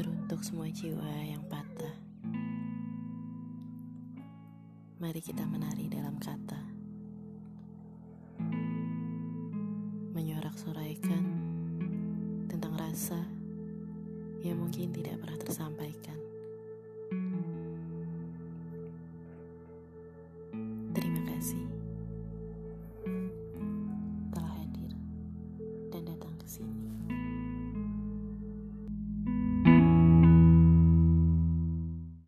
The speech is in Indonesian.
untuk semua jiwa yang patah. Mari kita menari dalam kata, menyorak-soraikan tentang rasa yang mungkin tidak pernah tersampaikan.